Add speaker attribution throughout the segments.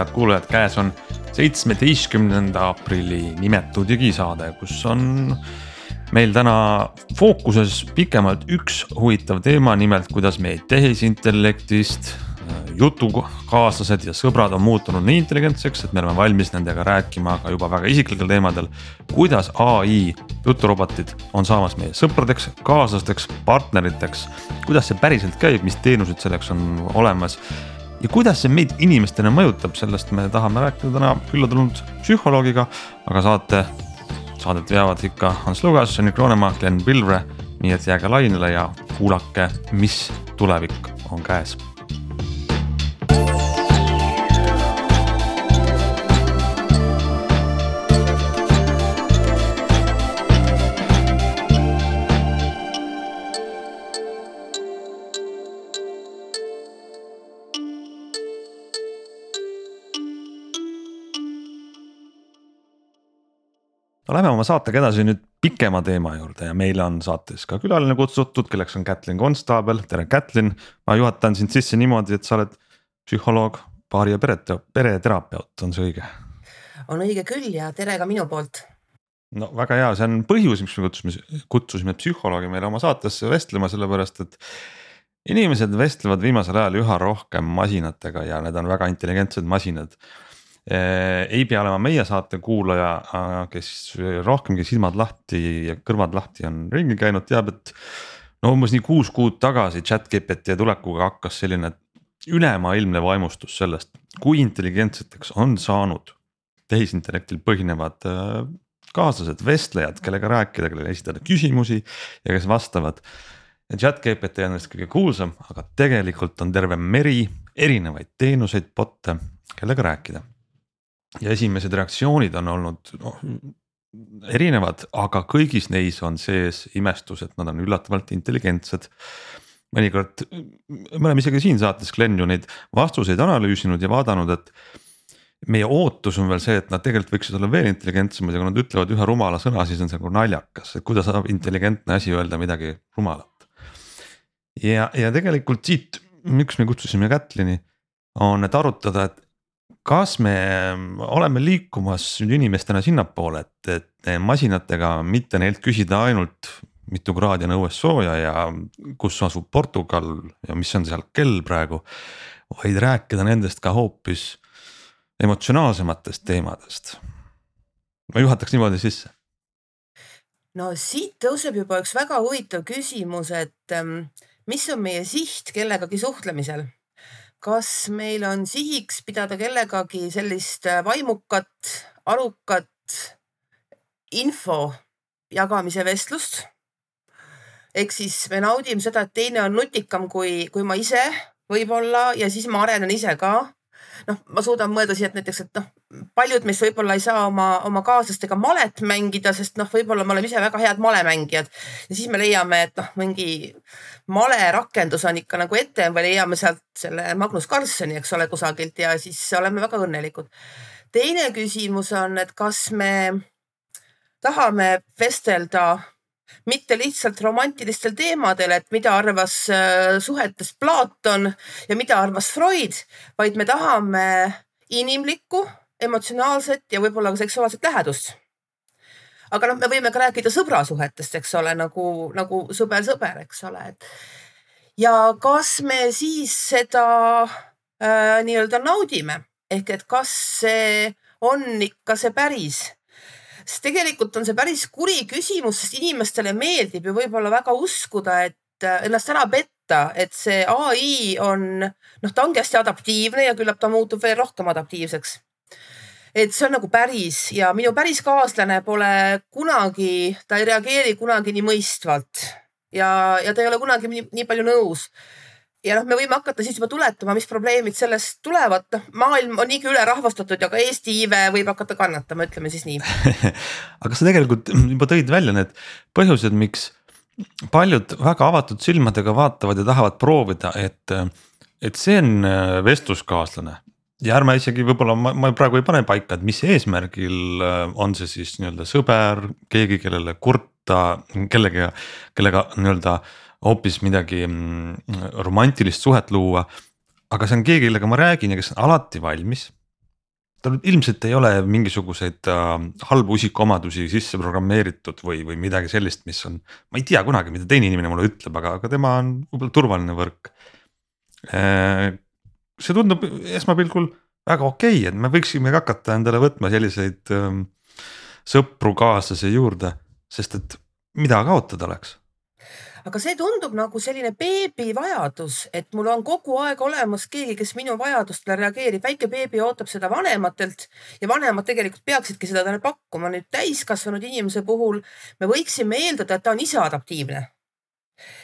Speaker 1: head kuulajad, käes on seitsmeteistkümnenda aprilli nimetu digisaade, kus on meil täna fookuses pikemalt üks huvitav teema, nimelt kuidas meie tehisintellektist jutukaaslased ja sõbrad on muutunud nii intelligentseks, et me oleme valmis nendega rääkima ka juba väga isiklikel teemadel. kuidas ai juturobotid on saamas meie sõpradeks, kaaslasteks, partneriteks, kuidas see päriselt käib, mis teenused selleks on olemas ja kuidas see meid inimestena mõjutab, sellest me tahame rääkida täna külla tulnud psühholoogiga, aga saate, saadet veavad ikka Hans Lugas, Jannik Roonemaa, Glen Pilvre. nii et jääge lainele ja kuulake, mis tulevik on käes no lähme oma saatega edasi nüüd pikema teema juurde ja meile on saates ka külaline kutsutud, kelleks on Kätlin Konstaabel, tere Kätlin. ma juhatan sind sisse niimoodi, et sa oled psühholoog, paari ja pere, pereterapeut, on see õige?
Speaker 2: on õige küll ja tere ka minu poolt.
Speaker 1: no väga hea, see on põhjus, miks me kutsusime, kutsusime psühholoogi meile oma saatesse vestlema, sellepärast et inimesed vestlevad viimasel ajal üha rohkem masinatega ja need on väga intelligentsed masinad ei pea olema meie saate kuulaja, kes rohkemgi silmad lahti ja kõrvad lahti on ringi käinud, teab, et. no umbes nii kuus kuud tagasi chat GPT tulekuga hakkas selline ülemaailmne vaimustus sellest, kui intelligentseteks on saanud tehisintellektil põhinevad äh, kaaslased, vestlejad, kellega rääkida, kellele esitada küsimusi ja kes vastavad. ja chat GPT on neist kõige kuulsam, aga tegelikult on terve meri erinevaid teenuseid, bot'e, kellega rääkida ja esimesed reaktsioonid on olnud noh erinevad, aga kõigis neis on sees imestus, et nad on üllatavalt intelligentsed. mõnikord, me oleme isegi siin saates Glen ju neid vastuseid analüüsinud ja vaadanud, et. meie ootus on veel see, et nad tegelikult võiksid olla veel intelligentsemad ja kui nad ütlevad ühe rumala sõna, siis on see nagu naljakas, et kuidas saab intelligentne asi öelda midagi rumalat. ja, ja tegelikult siit, miks me kutsusime Kätlini, on, et arutada, et kas me oleme liikumas nüüd inimestena sinnapoole, et, et masinatega mitte neilt küsida ainult mitu kraadi on õues sooja ja kus asub Portugal ja mis on seal kell praegu. vaid rääkida nendest ka hoopis emotsionaalsematest teemadest. ma juhataks niimoodi sisse.
Speaker 2: no siit tõuseb juba üks väga huvitav küsimus, et ähm, mis on meie siht kellegagi suhtlemisel kas meil on sihiks pidada kellegagi sellist äh, vaimukat, arukat info jagamise vestlust? ehk siis me naudime seda, et teine on nutikam kui, kui ma ise võib-olla ja siis ma arenen ise ka noh, ma suudan mõelda siia, et näiteks, et noh, paljud meist võib-olla ei saa oma, oma kaaslastega malet mängida, sest noh, võib-olla me oleme ise väga head malemängijad. ja siis me leiame, et noh, mingi malerakendus on ikka nagu ette või leiame sealt selle Magnus Carlsoni, eks ole, kusagilt ja siis oleme väga õnnelikud. teine küsimus on, et kas me tahame vestelda mitte lihtsalt romantilistel teemadel, et mida arvas äh, suhetest Platon ja mida arvas Freud, vaid me tahame inimlikku, emotsionaalset ja võib-olla ka seksuaalset lähedust. aga noh, me võime ka rääkida sõbrasuhetest, eks ole, nagu, nagu sõber-sõber, eks ole, et ja kas me siis seda äh, nii-öelda naudime ehk et kas see on ikka see päris sest tegelikult on see päris kuri küsimus, sest inimestele meeldib ju võib-olla väga uskuda, et äh, ennast ära petta, et see ai on, noh, ta ongi hästi adaptiivne ja küllap ta muutub veel rohkem adaptiivseks. et see on nagu päris ja minu päris kaaslane pole kunagi, ta ei reageeri kunagi nii mõistvalt ja, ja ta ei ole kunagi nii, nii palju nõus ja noh, me võime hakata siis juba tuletama, mis probleemid sellest tulevad, noh, maailm on niigi ülerahvastatud ja ka Eesti iive võib hakata kannatama, ütleme siis nii.
Speaker 1: Aga sa tegelikult juba tõid välja need põhjused, miks paljud väga avatud silmadega vaatavad ja tahavad proovida, et, et see on äh, vestluskaaslane. Ja ärme isegi võib-olla ma, ma praegu ei pane paika, et mis eesmärgil äh, on see siis nii-öelda sõber, keegi, kellele kurta, kellega, kellega nii-öelda hoopis midagi mm, romantilist suhet luua. aga see on keegi, kellega ma räägin ja kes on alati valmis tal ilmselt ei ole mingisuguseid äh, halbu isikuomadusi sisse programmeeritud või, või midagi sellist, mis on, ma ei tea kunagi, mida teine inimene mulle ütleb, aga, aga tema on võib-olla turvaline võrk äh,. see tundub esmapilgul väga okei okay,, et me võiksime hakata endale võtma selliseid äh, sõpru, kaaslasi juurde, sest et mida kaotada oleks
Speaker 2: aga see tundub nagu selline beebi vajadus, et mul on kogu aeg olemas keegi, kes minu vajadustele reageerib. väike beebi ootab seda vanematelt ja vanemad tegelikult peaksidki seda talle pakkuma. nüüd täiskasvanud inimese puhul me võiksime eeldada, et ta on ise adaptiivne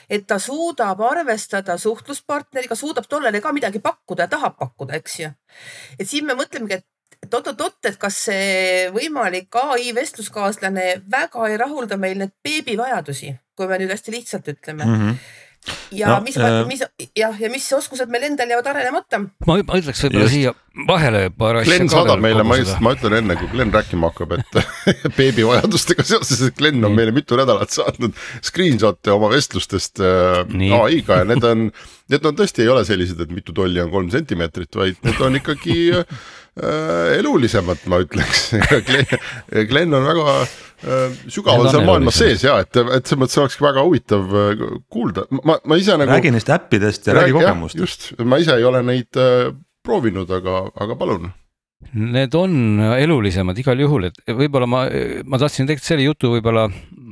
Speaker 2: et ta suudab arvestada suhtluspartneriga, suudab tollele ka midagi pakkuda ja tahab pakkuda, eks ju. et siin me mõtlemegi, et et oot-oot-oot, et kas see võimalik ai vestluskaaslane väga ei rahulda meil need beebivajadusi, kui me nüüd hästi lihtsalt ütleme mm. -hmm ja no, mis äh..., mis jah, ja mis oskused meil endal jäävad arenemata?
Speaker 3: ma, ma ütleks võib-olla siia vahele paar asja.
Speaker 4: Glen saadab meile, ma just, ma ütlen enne, kui Glen rääkima hakkab, et beebivajadustega seoses, et Glen on meile mitu nädalat saatnud screenshot'e oma vestlustest äh, ai-ga ja need on, need on tõesti ei ole sellised, et mitu tolli on kolm sentimeetrit, vaid need on ikkagi Äh, elulisemad, ma ütleks Glen, on väga äh, sügaval seal maailmas sees ja et, et selles mõttes oleks väga huvitav äh, kuulda, ma, ma ise nagu.
Speaker 1: räägi neist äppidest ja räägi kogemustest.
Speaker 4: just, ma ise ei ole neid äh, proovinud, aga, aga palun
Speaker 3: Need on elulisemad igal juhul, et võib-olla ma, ma tahtsin tegelikult selle jutu võib-olla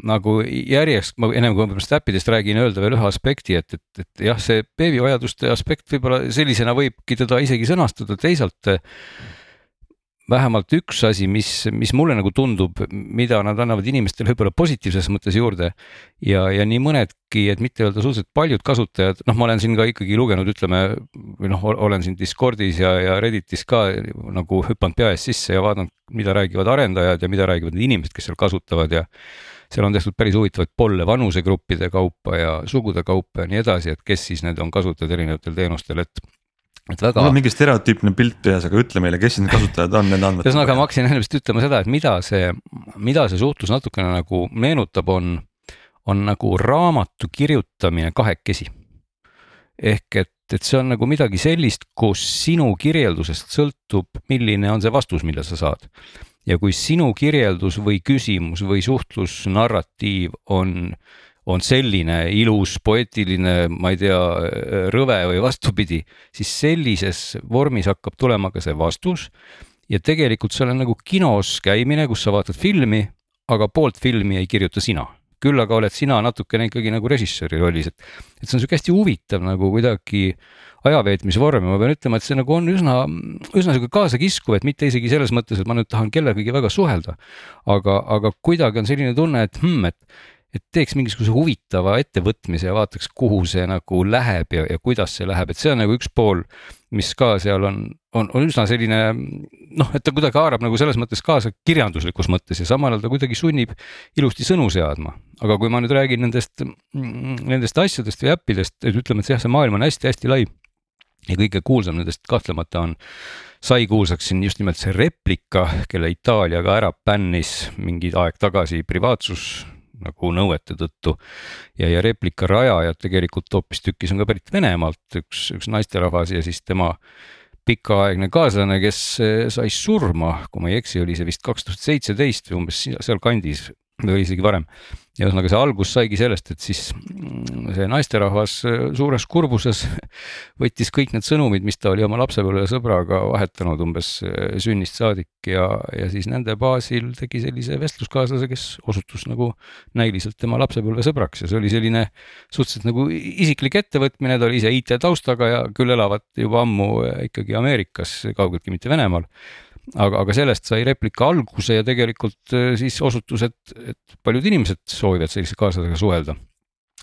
Speaker 3: nagu järjest, ma ennem kui ma äppidest räägin, öelda veel ühe aspekti, et, et, et jah, see beebivajaduste aspekt võib-olla sellisena võibki teda isegi sõnastada, teisalt vähemalt üks asi, mis, mis mulle nagu tundub, mida nad annavad inimestele võib-olla positiivses mõttes juurde ja, ja nii mõnedki, et mitte öelda suhteliselt paljud kasutajad, noh, ma olen siin ka ikkagi lugenud, ütleme või noh, olen siin Discordis ja, ja Redditis ka nagu hüpanud pea ees sisse ja vaadanud, mida räägivad arendajad ja mida räägivad need inimesed, kes seal kasutavad ja seal on tehtud päris huvitavaid polle vanusegruppide kaupa ja sugude kaupa ja nii edasi, et kes siis need on kasutajad erinevatel teenustel, et
Speaker 1: et väga. mul on mingi stereotüüpne pilt peas, aga ütle meile, kes need kasutajad on, need andmed.
Speaker 3: ühesõnaga, ma hakkasin enne vist ütlema seda, et mida see, mida see suhtlus natukene nagu meenutab, on, on nagu raamatu kirjutamine kahekesi. ehk et, et see on nagu midagi sellist, kus sinu kirjeldusest sõltub, milline on see vastus, mille sa saad. Ja kui sinu kirjeldus või küsimus või suhtlusnarratiiv on on selline ilus, poeetiline, ma ei tea, rõve või vastupidi, siis sellises vormis hakkab tulema ka see vastus. ja tegelikult see on nagu kinos käimine, kus sa vaatad filmi, aga poolt filmi ei kirjuta sina küll aga oled sina natukene ikkagi nagu režissööri rollis, et, et see on sihuke hästi huvitav nagu kuidagi ajaveetmisvorm ja ma pean ütlema, et see nagu on üsna, üsna sihuke kaasakiskuv, et mitte isegi selles mõttes, et ma nüüd tahan kellegagi väga suhelda. aga, aga kuidagi on selline tunne, et hmm, et et teeks mingisuguse huvitava ettevõtmise ja vaataks, kuhu see nagu läheb ja, ja kuidas see läheb, et see on nagu üks pool, mis ka seal on, on, on üsna selline noh, et ta kuidagi haarab nagu selles mõttes kaasa kirjanduslikus mõttes ja samal ajal ta kuidagi sunnib ilusti sõnu seadma. aga kui ma nüüd räägin nendest, nendest asjadest või äppidest, et ütleme, et jah, see maailm on hästi-hästi lai ja kõige kuulsam nendest kahtlemata on, sai kuulsaks siin just nimelt see replika, kelle Itaalia ka ära bännis mingi aeg tagasi privaatsus nagu nõuete tõttu. ja, ja replika rajajad tegelikult hoopistükkis on ka pärit Venemaalt, üks, üks naisterahvas ja siis tema pikaaegne kaaslane, kes sai surma, kui ma ei eksi, oli see vist kaks tuhat seitseteist või umbes sealkandis või isegi varem. Ja ühesõnaga see algus saigi sellest, et siis mm, see naisterahvas äh, suures kurbuses võttis kõik need sõnumid, mis ta oli oma lapsepõlvesõbraga vahetanud umbes äh, sünnist saadik ja, ja siis nende baasil tegi sellise vestluskaaslase, kes osutus nagu näiliselt tema lapsepõlvesõbraks ja see oli selline suhteliselt nagu isiklik ettevõtmine, ta oli ise IT taustaga ja küll elavad juba ammu äh, ikkagi Ameerikas, kaugeltki mitte Venemaal aga, aga sellest sai replika alguse ja tegelikult äh, siis osutus, et, et paljud inimesed soovivad sellise kaaslasega suhelda.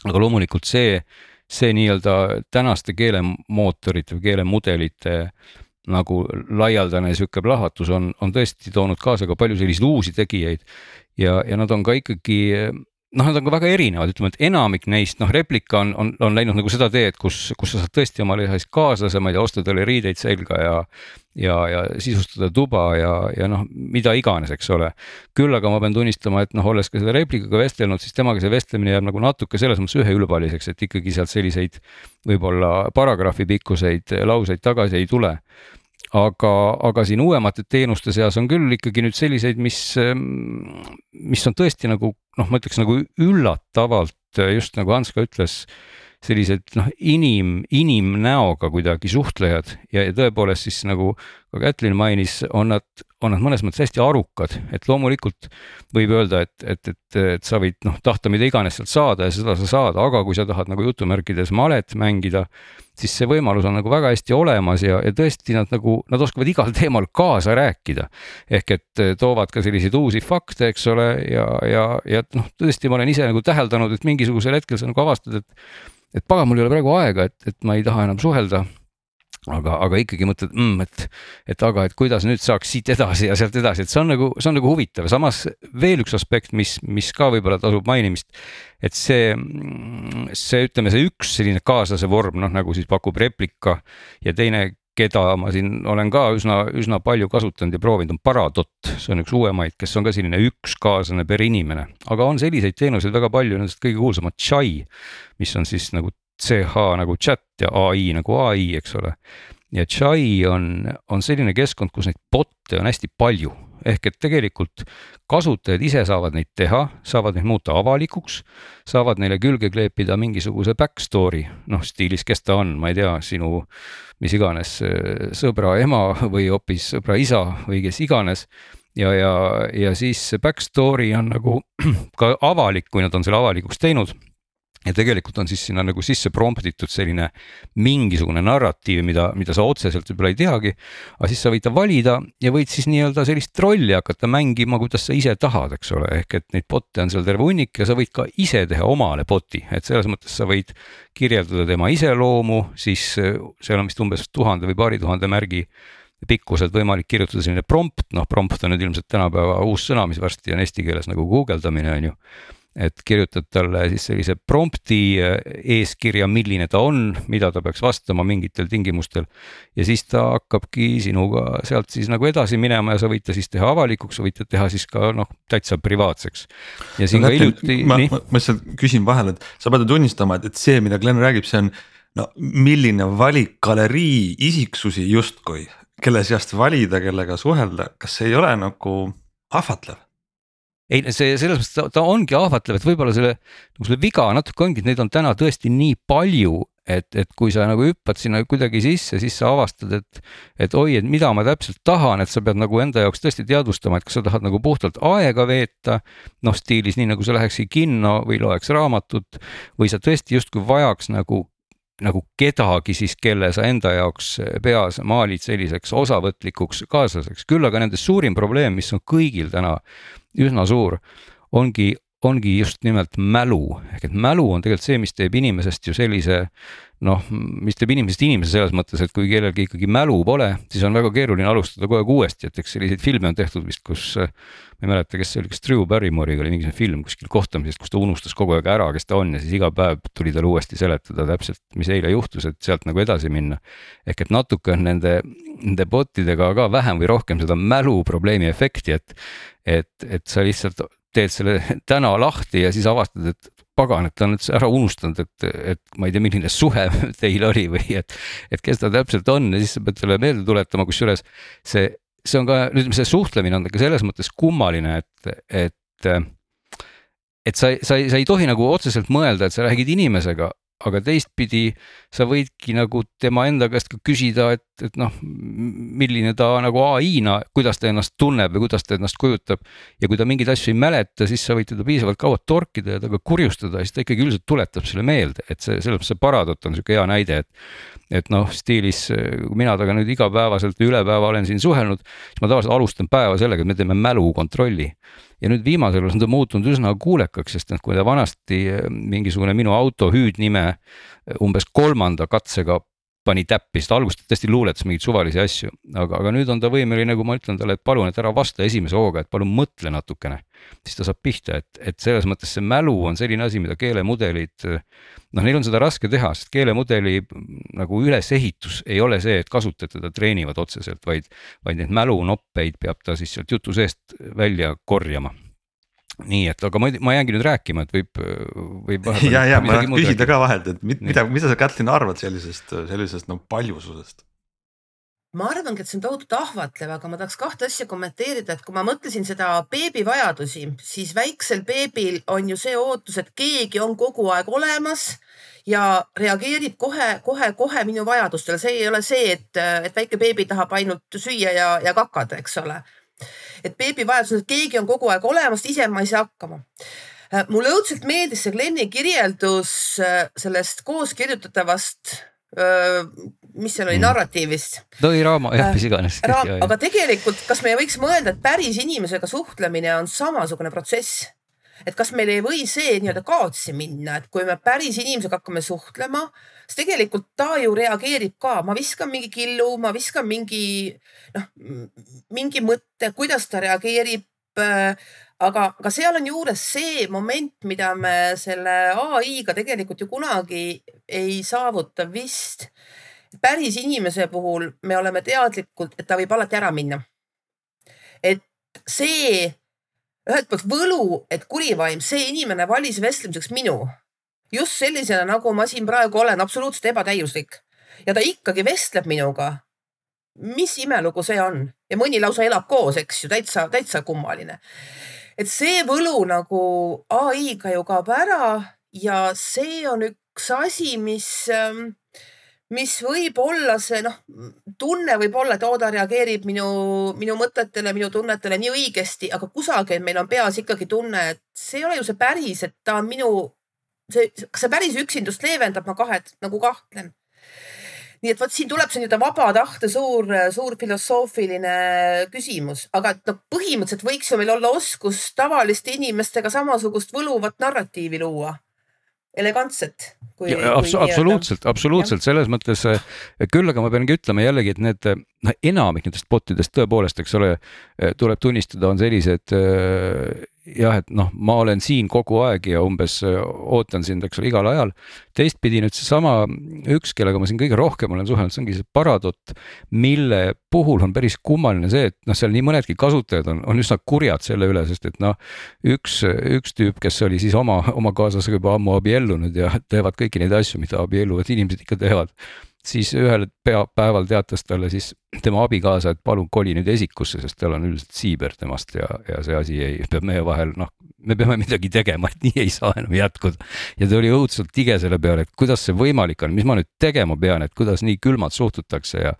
Speaker 3: aga loomulikult see, see nii-öelda tänaste keelemootorite või keelemudelite nagu laialdane sihuke plahvatus on, on tõesti toonud kaasa ka palju selliseid uusi tegijaid ja, ja nad on ka ikkagi noh, nad on ka väga erinevad, ütleme, et enamik neist, noh, replika on, on, on läinud nagu seda teed, kus, kus sa saad tõesti omale ühe kaaslase, ma ei tea, osta talle riideid selga ja. ja, ja sisustada tuba ja, ja noh, mida iganes, eks ole. küll aga ma pean tunnistama, et noh, olles ka selle replikaga vestelnud, siis temaga see vestlemine jääb nagu natuke selles mõttes üheülbaliseks, et ikkagi sealt selliseid võib-olla paragrahvi pikkuseid lauseid tagasi ei tule aga, aga siin uuemate teenuste seas on küll ikkagi nüüd selliseid, mis, mis on tõesti nagu noh, ma ütleks nagu üllatavalt just nagu Hans ka ütles sellised noh, inim, inimnäoga kuidagi suhtlejad. Ja, ja tõepoolest siis nagu ka Kätlin mainis, on nad, on nad mõnes mõttes hästi arukad, et loomulikult võib öelda, et, et, et, et sa võid noh, tahta mida iganes sealt saada ja seda sa saad, aga kui sa tahad nagu jutumärkides malet mängida, siis see võimalus on nagu väga hästi olemas ja, ja tõesti nad nagu, nad oskavad igal teemal kaasa rääkida. ehk et toovad ka selliseid uusi fakte, eks ole, ja, ja, ja noh, tõesti, ma olen ise nagu täheldanud, et mingisugusel hetkel sa nagu avastad, et et pagan, mul ei ole praegu aega, et, et ma ei taha enam suhelda aga, aga ikkagi mõtled mm,, et, et aga, et kuidas nüüd saaks siit edasi ja sealt edasi, et see on nagu, see on nagu huvitav, samas veel üks aspekt, mis, mis ka võib-olla tasub mainimist. et see, see, ütleme, see üks selline kaaslase vorm, noh nagu siis pakub replika ja teine keda ma siin olen ka üsna, üsna palju kasutanud ja proovinud, on Paradot, see on üks uuemaid, kes on ka selline üks kaaslane per inimene, aga on selliseid teenuseid väga palju, nendest kõige kuulsamad Chai, mis on siis nagu CH nagu chat ja ai nagu ai, eks ole. ja Chai on, on selline keskkond, kus neid bot'e on hästi palju ehk et tegelikult kasutajad ise saavad neid teha, saavad neid muuta avalikuks, saavad neile külge kleepida mingisuguse back story, noh stiilis, kes ta on, ma ei tea, sinu mis iganes sõbra ema või hoopis sõbra isa või kes iganes. Ja, ja, ja siis see back story on nagu ka avalik, kui nad on selle avalikuks teinud ja tegelikult on siis sinna nagu sisse prompt itud selline mingisugune narratiiv, mida, mida sa otseselt võib-olla ei teagi. aga siis sa võid ta valida ja võid siis nii-öelda sellist rolli hakata mängima, kuidas sa ise tahad, eks ole, ehk et neid bot'e on seal terve hunnik ja sa võid ka ise teha omale bot'i, et selles mõttes sa võid kirjeldada tema iseloomu, siis äh, seal on vist umbes tuhande või paari tuhande märgi pikkuselt võimalik kirjutada selline prompt, noh prompt on nüüd ilmselt tänapäeva uus sõna, mis varsti on eesti keeles nagu guugeldamine on ju et kirjutad talle siis sellise prompt'i äh, eeskirja, milline ta on, mida ta peaks vastama mingitel tingimustel. ja siis ta hakkabki sinuga sealt siis nagu edasi minema ja sa võid ta siis teha avalikuks, sa võid ta teha siis ka noh, täitsa privaatseks. ja siin no, ka hiljuti.
Speaker 1: ma, ma, ma lihtsalt küsin vahele, et sa pead tunnistama, et, et see, mida Glen räägib, see on no milline valik galerii isiksusi justkui, kelle seast valida, kellega suhelda, kas see ei ole nagu ahvatlev?
Speaker 3: Ei, see selles mõttes ta, ta ongi ahvatlev, et võib-olla selle, nagu selle viga natuke ongi, et neid on täna tõesti nii palju, et, et kui sa nagu hüppad sinna kuidagi sisse, siis sa avastad, et, et oi, et mida ma täpselt tahan, et sa pead nagu enda jaoks tõesti teadvustama, et kas sa tahad nagu puhtalt aega veeta. noh, stiilis nii nagu sa läheksid kinno või loeks raamatut või sa tõesti justkui vajaks nagu nagu kedagi siis, kelle sa enda jaoks peas maalid selliseks osavõtlikuks kaaslaseks, küll aga nende suurim probleem, mis on kõigil täna üsna suur, ongi, ongi just nimelt mälu, ehk et mälu on tegelikult see, mis teeb inimesest ju sellise noh, mis teeb inimesest inimese selles mõttes, et kui kellelgi ikkagi mälu pole, siis on väga keeruline alustada kogu aeg uuesti, et eks selliseid filme on tehtud vist, kus ma ei mäleta, kes see oli, kas Drew Barrymore'iga oli mingisugune film kuskil kohtamisest, kus ta unustas kogu aeg ära, kes ta on ja siis iga päev tuli tal uuesti seletada täpselt, mis eile juhtus, et sealt nagu edasi minna. ehk et natuke on nende, nende bot idega ka vähem või rohkem seda mälu probleemi efekti, et et, et sa lihtsalt teed selle täna lahti ja siis avastad, et pagan, et ta on üldse ära unustanud, et, et ma ei tea, milline suhe teil oli või et, et kes ta täpselt on. Ja siis sa pead talle meelde tuletama, kusjuures see, see on ka, ütleme, see suhtlemine on ka selles mõttes kummaline, et, et et sa, sa, sa ei tohi nagu otseselt mõelda, et sa räägid inimesega, aga teistpidi sa võidki nagu tema enda käest ka küsida, et, et noh, milline ta nagu ai-na, kuidas ta ennast tunneb või kuidas ta ennast kujutab. ja kui ta mingeid asju ei mäleta, siis sa võid teda piisavalt kaua torkida ja temaga kurjustada, siis ta ikkagi üldiselt tuletab selle meelde, et see, selles mõttes see Paradot on sihuke hea näide, et. et noh, stiilis, kui mina temaga nüüd igapäevaselt üle päeva olen siin suhelnud, siis ma tavaliselt alustan päeva sellega, et me teeme mälukontrolli ja nüüd viimasel ajal on ta muutunud üsna kuulekaks, sest noh, kui ta vanasti mingisugune minu auto hüüdnime umbes kolmanda katsega pani täppi, sest alguses ta tõesti luuletas mingeid suvalisi asju, aga, aga nüüd on ta võimeline, kui ma ütlen talle, et palun, et ära vasta esimese hooga, et palun mõtle natukene. siis ta saab pihta, et, et selles mõttes see mälu on selline asi, mida keelemudelid, noh, neil on seda raske teha, sest keelemudeli nagu ülesehitus ei ole see, et kasutajad teda treenivad otseselt, vaid, vaid neid mälunoppeid peab ta siis sealt jutu seest välja korjama nii et, aga ma, ma jäängi nüüd rääkima, et võib, võib.
Speaker 1: ja, ja ma tahaks küsida ka vahelt, et mida, mida sa, Kätlin, arvad sellisest, sellisest no paljususest?
Speaker 2: ma arvangi, et see on tohutult ahvatlev, aga ma tahaks kahte asja kommenteerida, et kui ma mõtlesin seda beebi vajadusi, siis väiksel beebil on ju see ootus, et keegi on kogu aeg olemas ja reageerib kohe, kohe, kohe minu vajadustele. see ei ole see, et, et väike beebi tahab ainult süüa ja, ja kakada, eks ole. Et beebi vajadus on, et keegi on kogu aeg olemas, ise ma ei saa hakkama mulle õudselt meeldis see Glenni kirjeldus äh, sellest koos kirjutatavast mis seal oli mm. narratiivist.
Speaker 3: tõiraama, jah, mis iganes
Speaker 2: Ra. aga tegelikult, kas me võiks mõelda, et päris inimesega suhtlemine on samasugune protsess? Et kas meil ei või see nii-öelda kaotsi minna, et kui me päris inimesega hakkame suhtlema, siis tegelikult ta ju reageerib ka, ma viskan mingi killu, ma viskan mingi noh, mingi mõtte, kuidas ta reageerib aga, aga seal on juures see moment, mida me selle ai-ga tegelikult ju kunagi ei saavuta vist. päris inimese puhul me oleme teadlikud, et ta võib alati ära minna. et see ühelt poolt võlu, et kurivaim, see inimene valis vestlemiseks minu. Just sellisena, nagu ma siin praegu olen, absoluutselt ebatäiuslik. Ja ta ikkagi vestleb minuga. mis imelugu see on? Ja mõni lausa elab koos, eks ju, täitsa, täitsa kummaline. Et see võlu nagu ai-ga ju kaob ära ja see on üks asi, mis, ähm, mis võib olla see noh, tunne võib olla, et oo, ta reageerib minu, minu mõtetele, minu tunnetele nii õigesti, aga kusagil meil on peas ikkagi tunne, et see ei ole ju see päris, et ta on minu, see, kas see päris üksindust leevendab, ma kahet nagu kahtlen. Nii et vot siin tuleb see nii-öelda vaba tahte suur, suur filosoofiline küsimus, aga et noh, põhimõtteliselt võiks ju meil olla oskus tavaliste inimestega samasugust võluvat narratiivi luua elegantset.
Speaker 3: Abs absoluutselt, absoluutselt selles mõttes küll, aga ma peangi ütlema jällegi, et need noh, enamik nendest botidest tõepoolest, eks ole, tuleb tunnistada, on sellised jah, et noh, ma olen siin kogu aeg ja umbes äh, ootan sind, eks ole, igal ajal. teistpidi nüüd seesama üks, kellega ma siin kõige rohkem olen suhelnud, see ongi see Paradot, mille puhul on päris kummaline see, et noh, seal nii mõnedki kasutajad on, on üsna kurjad selle üle, sest et noh, üks, üks tüüp, kes oli siis oma, oma kaaslasega juba ammu abiellunud ja teevad kõiki neid asju, mida abielluvad inimesed ikka teevad siis ühel pea, päeval teatas talle siis tema abikaasa, et palun koli nüüd esikusse, sest tal on üldiselt siiber temast ja, ja see asi ei, peab meie vahel, noh, me peame midagi tegema, et nii ei saa enam jätkuda. ja ta oli õudselt tige selle peale, et kuidas see võimalik on, mis ma nüüd tegema pean, et kuidas nii külmalt suhtutakse ja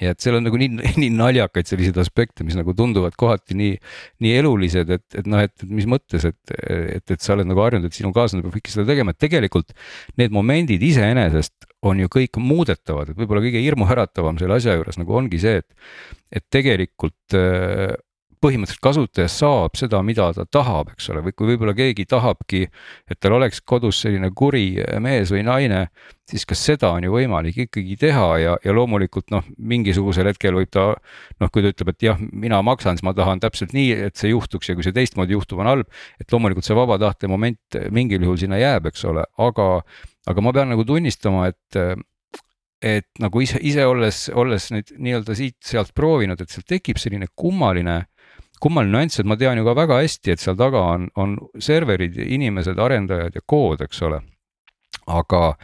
Speaker 3: ja et seal on nagu nii, nii naljakaid selliseid aspekte, mis nagu tunduvad kohati nii, nii elulised, et, et noh, et mis mõttes, et, et, et sa oled nagu harjunud, et sinu kaaslane peab kõike seda tegema, et tegelikult need momendid iseenesest on ju kõik muudetavad, et võib-olla kõige hirmuäratavam selle asja juures nagu ongi see, et, et tegelikult põhimõtteliselt kasutaja saab seda, mida ta tahab, eks ole, või kui võib-olla keegi tahabki, et tal oleks kodus selline kuri mees või naine, siis ka seda on ju võimalik ikkagi teha ja, ja loomulikult noh, mingisugusel hetkel võib ta noh, kui ta ütleb, et jah, mina maksan, siis ma tahan täpselt nii, et see juhtuks ja kui see teistmoodi juhtub, on halb, et loomulikult see vaba tahte moment mingil juhul sinna jääb, eks ole, aga, aga ma pean nagu tunnistama, et et nagu ise, ise olles, olles nüüd nii-öelda siit-sealt proovinud, et seal tekib selline kummaline kummaline nüanss, et ma tean ju ka väga hästi, et seal taga on, on serverid, inimesed, arendajad ja kood, eks ole. aga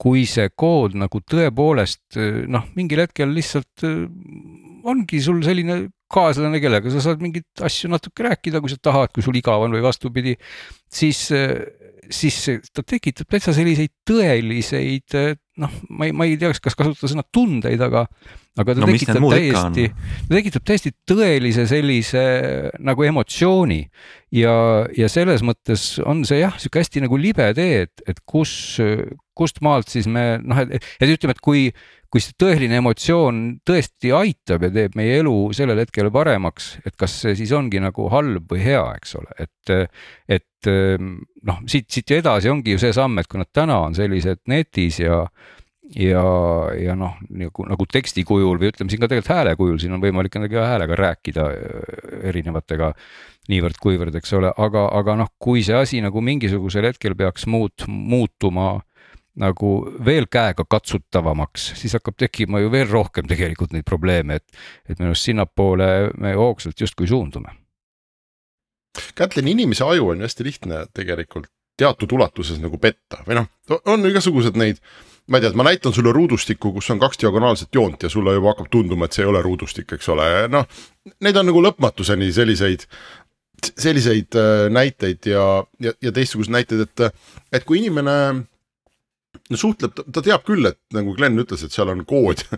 Speaker 3: kui see kood nagu tõepoolest noh, mingil hetkel lihtsalt ongi sul selline kaaslane, kellega sa saad mingeid asju natuke rääkida, kui sa tahad, kui sul igav on või vastupidi, siis, siis ta tekitab täitsa selliseid tõeliseid noh, ma ei, ma ei tea, kas kasutada sõna tundeid, aga aga ta no, tekitab täiesti, ta tekitab täiesti tõelise sellise nagu emotsiooni. Ja, ja selles mõttes on see jah, sihuke hästi nagu libe tee, et, et kus, kust maalt siis me noh, et, et ütleme, et kui, kui see tõeline emotsioon tõesti aitab ja teeb meie elu sellel hetkel paremaks, et kas see siis ongi nagu halb või hea, eks ole, et, et noh, siit, siit ju edasi ongi ju see samm, et kui nad täna on sellised netis ja ja, ja noh, nagu, nagu teksti kujul või ütleme siin ka tegelikult hääle kujul, siin on võimalik nendega häälega rääkida äh, erinevatega niivõrd-kuivõrd, eks ole, aga, aga noh, kui see asi nagu mingisugusel hetkel peaks muut-, muutuma nagu veel käega katsutavamaks, siis hakkab tekkima ju veel rohkem tegelikult neid probleeme, et, et minu arust sinnapoole me hoogsalt justkui suundume.
Speaker 4: Kätlin, inimese aju on ju hästi lihtne tegelikult teatud ulatuses nagu petta või noh, on igasugused neid ma ei tea, et ma näitan sulle ruudustikku, kus on kaks diagonaalset joont ja sulle juba hakkab tunduma, et see ei ole ruudustik, eks ole, noh. Neid on nagu lõpmatuseni selliseid, selliseid äh, näiteid ja, ja, ja teistsuguseid näiteid, et, et kui inimene no suhtleb, ta teab küll, et nagu Glen ütles, et seal on kood.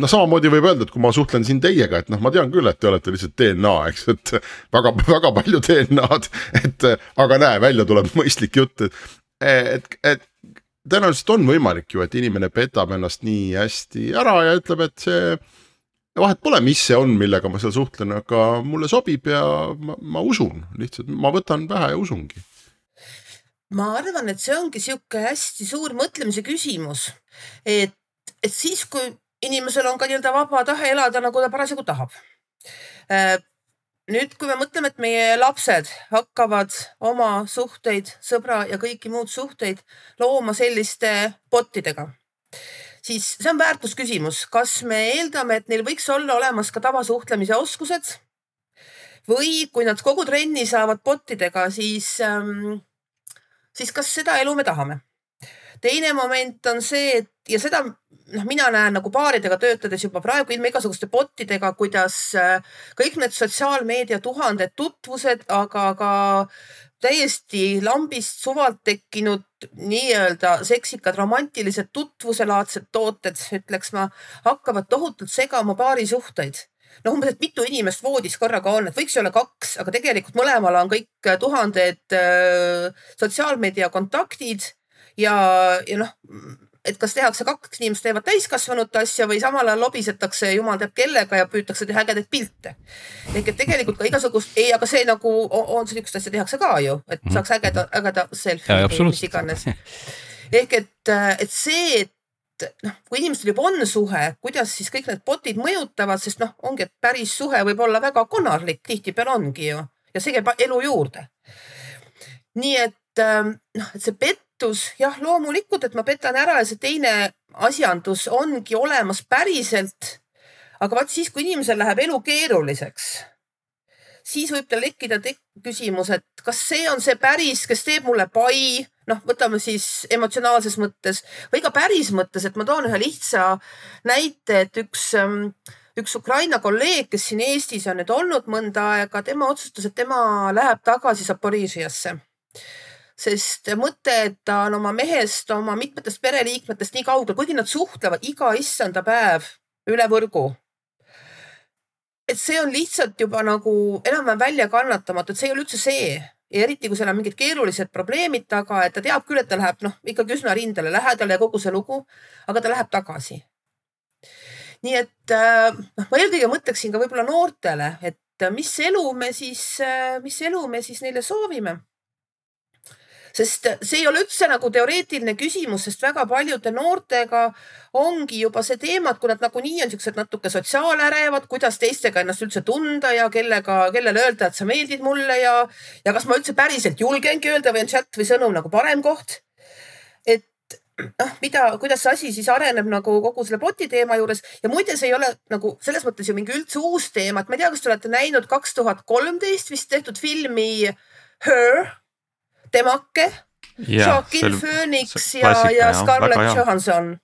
Speaker 4: No samamoodi võib öelda, et kui ma suhtlen siin teiega, et noh, ma tean küll, et te olete lihtsalt DNA, eks, et väga-väga palju DNA-d, et aga näe, välja tuleb mõistlik jutt, et, et, et tõenäoliselt on võimalik ju, et inimene petab ennast nii hästi ära ja ütleb, et see vahet pole, mis see on, millega ma seal suhtlen, aga mulle sobib ja ma, ma usun lihtsalt, ma võtan pähe ja usungi
Speaker 2: ma arvan, et see ongi sihuke hästi suur mõtlemise küsimus, et, et siis, kui inimesel on ka nii-öelda vaba tahe elada, nagu ta parasjagu tahab. Äh, nüüd, kui me mõtleme, et meie lapsed hakkavad oma suhteid, sõbra ja kõiki muud suhteid looma selliste botidega, siis see on väärtusküsimus, kas me eeldame, et neil võiks olla olemas ka tavasuhtlemise oskused? Või kui nad kogu trenni saavad botidega, siis ähm, siis kas seda elu me tahame? teine moment on see, et ja seda noh, mina näen nagu baaridega töötades juba praegu ilma igasuguste botidega, kuidas äh, kõik need sotsiaalmeedia tuhanded tutvused, aga ka täiesti lambist suvalt tekkinud nii-öelda seksikad romantilised tutvuselaadsed tooted, ütleks ma, hakkavad tohutult segama paari suhteid noh, umbes, et mitu inimest voodis korraga on, et võiks ju olla kaks, aga tegelikult mõlemal on kõik äh, tuhanded äh, sotsiaalmeedia kontaktid ja, ja noh, et kas tehakse kaks inimest teevad täiskasvanute asja või samal ajal lobisetakse jumal teab kellega ja püütakse teha ägedaid pilte. ehk et tegelikult ka igasugust, ei, aga see nagu on, sihukest asja tehakse ka ju, et mhm. saaks ägeda, ägeda selfie, mis iganes. ehk et, äh, et see, et noh, kui inimestel juba on suhe, kuidas siis kõik need bot'id mõjutavad, sest noh, ongi, et päris suhe võib olla väga konarlik, tihtipeale ongi ju ja see käib elu juurde. nii et ähm, noh, et see pettus jah, loomulikult, et ma petan ära ja see teine asjandus ongi olemas päriselt. aga vaat siis, kui inimesel läheb elu keeruliseks siis võib tal tekkida tek küsimus, et kas see on see päris, kes teeb mulle pai, noh, võtame siis emotsionaalses mõttes või ka päris mõttes, et ma toon ühe lihtsa näite, et üks ähm, üks Ukraina kolleeg, kes siin Eestis on nüüd olnud mõnda aega, tema otsustas, et tema läheb tagasi Zaporižiasse. sest mõte, et ta on oma mehest, oma mitmetest pereliikmetest nii kaugel, kuigi nad suhtlevad iga issanda päev üle võrgu et see on lihtsalt juba nagu enam-vähem väljakannatamatu, et see ei ole üldse see eriti, kui seal on mingid keerulised probleemid taga, et ta teab küll, et ta läheb noh, ikkagi üsna rindele lähedale ja kogu see lugu, aga ta läheb tagasi. nii et äh, noh, ma eelkõige mõtleksin ka võib-olla noortele, et mis elu me siis, äh, mis elu me siis neile soovime sest see ei ole üldse nagu teoreetiline küsimus, sest väga paljude noortega ongi juba see teema, et kui nad nagunii on siuksed natuke sotsiaalerevad, kuidas teistega ennast üldse tunda ja kellega, kellele öelda, et sa meeldid mulle ja, ja kas ma üldse päriselt julgengi öelda või on chat või sõnum nagu parem koht. et noh, mida, kuidas see asi siis areneb nagu kogu selle bot'i teema juures ja muide, see ei ole nagu selles mõttes ju mingi üldse uus teema, et ma ei tea, kas te olete näinud kaks tuhat kolmteist vist tehtud filmi Her temake. Joaquin Phoenix ja, ja Scarlett Johansson.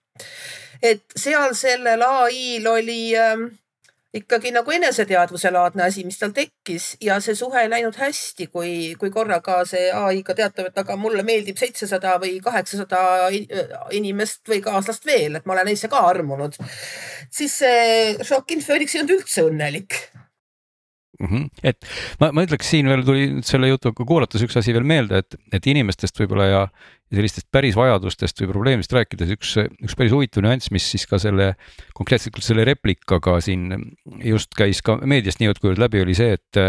Speaker 2: et seal sellel ai-l oli ähm, ikkagi nagu eneseteadvuse laadne asi, mis tal tekkis ja see suhe ei läinud hästi, kui, kui korraga see ai ka teatab, et aga mulle meeldib seitsesada või kaheksasada inimest või kaaslast veel, et ma olen neisse ka armunud. siis see Joaquin Phoenix ei olnud üldse õnnelik
Speaker 3: mm. -hmm. et ma, ma ütleks siin veel tuli selle jutuga kuulates üks asi veel meelde, et, et inimestest võib-olla ja sellistest päris vajadustest või probleemist rääkides üks, üks päris huvitav nüanss, mis siis ka selle konkreetselt selle replikaga siin just käis ka meediast nii jutt läbi, oli see, et,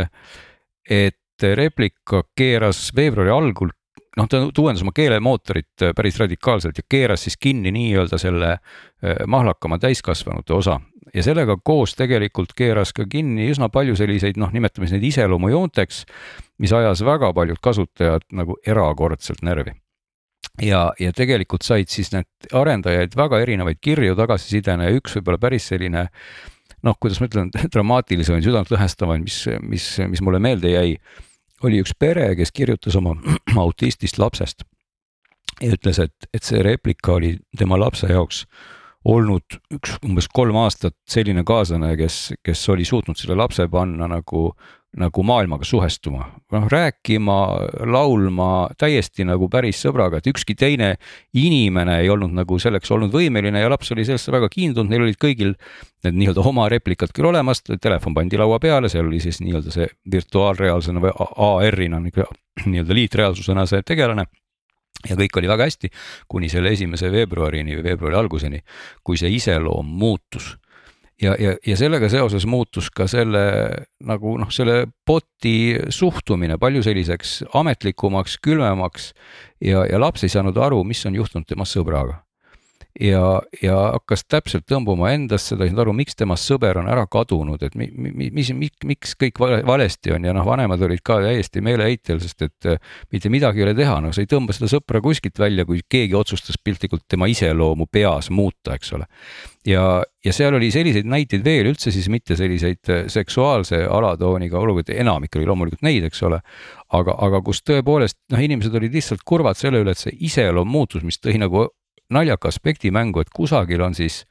Speaker 3: et replika keeras veebruari algul noh, ta uuendas oma keelemootorit päris radikaalselt ja keeras siis kinni nii-öelda selle eh, mahlakama täiskasvanute osa ja sellega koos tegelikult keeras ka kinni üsna palju selliseid noh, nimetame siis neid iseloomujoonteks, mis ajas väga paljud kasutajad nagu erakordselt närvi. Ja, ja tegelikult said siis need arendajaid väga erinevaid kirju tagasisidena ja üks võib-olla päris selline noh, kuidas ma ütlen, dramaatilisemaid, südantlõhestavaid, mis, mis, mis mulle meelde jäi, oli üks pere, kes kirjutas oma autistist lapsest ja ütles, et, et see replika oli tema lapse jaoks olnud üks umbes kolm aastat selline kaaslane, kes, kes oli suutnud selle lapse panna nagu nagu maailmaga suhestuma, noh rääkima, laulma täiesti nagu päris sõbraga, et ükski teine inimene ei olnud nagu selleks olnud võimeline ja laps oli sellesse väga kiindunud, neil olid kõigil need nii-öelda oma replikad küll olemas, telefon pandi laua peale, seal oli siis nii-öelda see virtuaalreaalsena või AR-ina nii-öelda liitreaalsusena see tegelane ja kõik oli väga hästi kuni selle esimese veebruarini või veebruari alguseni, kui see iseloom muutus. Ja, ja, ja sellega seoses muutus ka selle nagu noh, selle bot'i suhtumine palju selliseks ametlikumaks, külmemaks ja, ja laps ei saanud aru, mis on juhtunud tema sõbraga ja, ja hakkas täpselt tõmbuma endasse, ta ei saanud aru, miks tema sõber on ära kadunud, et mi, mi, mis, miks, miks kõik valesti on ja noh, vanemad olid ka täiesti meeleheitel, sest et äh, mitte midagi ei ole teha, no sa ei tõmba seda sõpra kuskilt välja, kui keegi otsustas piltlikult tema iseloomu peas muuta, eks ole. ja, ja seal oli selliseid näiteid veel üldse siis mitte selliseid äh, seksuaalse alatooniga olukordi, enamik oli loomulikult neid, eks ole. aga, aga kus tõepoolest noh, inimesed olid lihtsalt kurvad selle üle, et see iseloom muutus, mis tõi nagu naljaka aspekti mängu, et kusagil on siis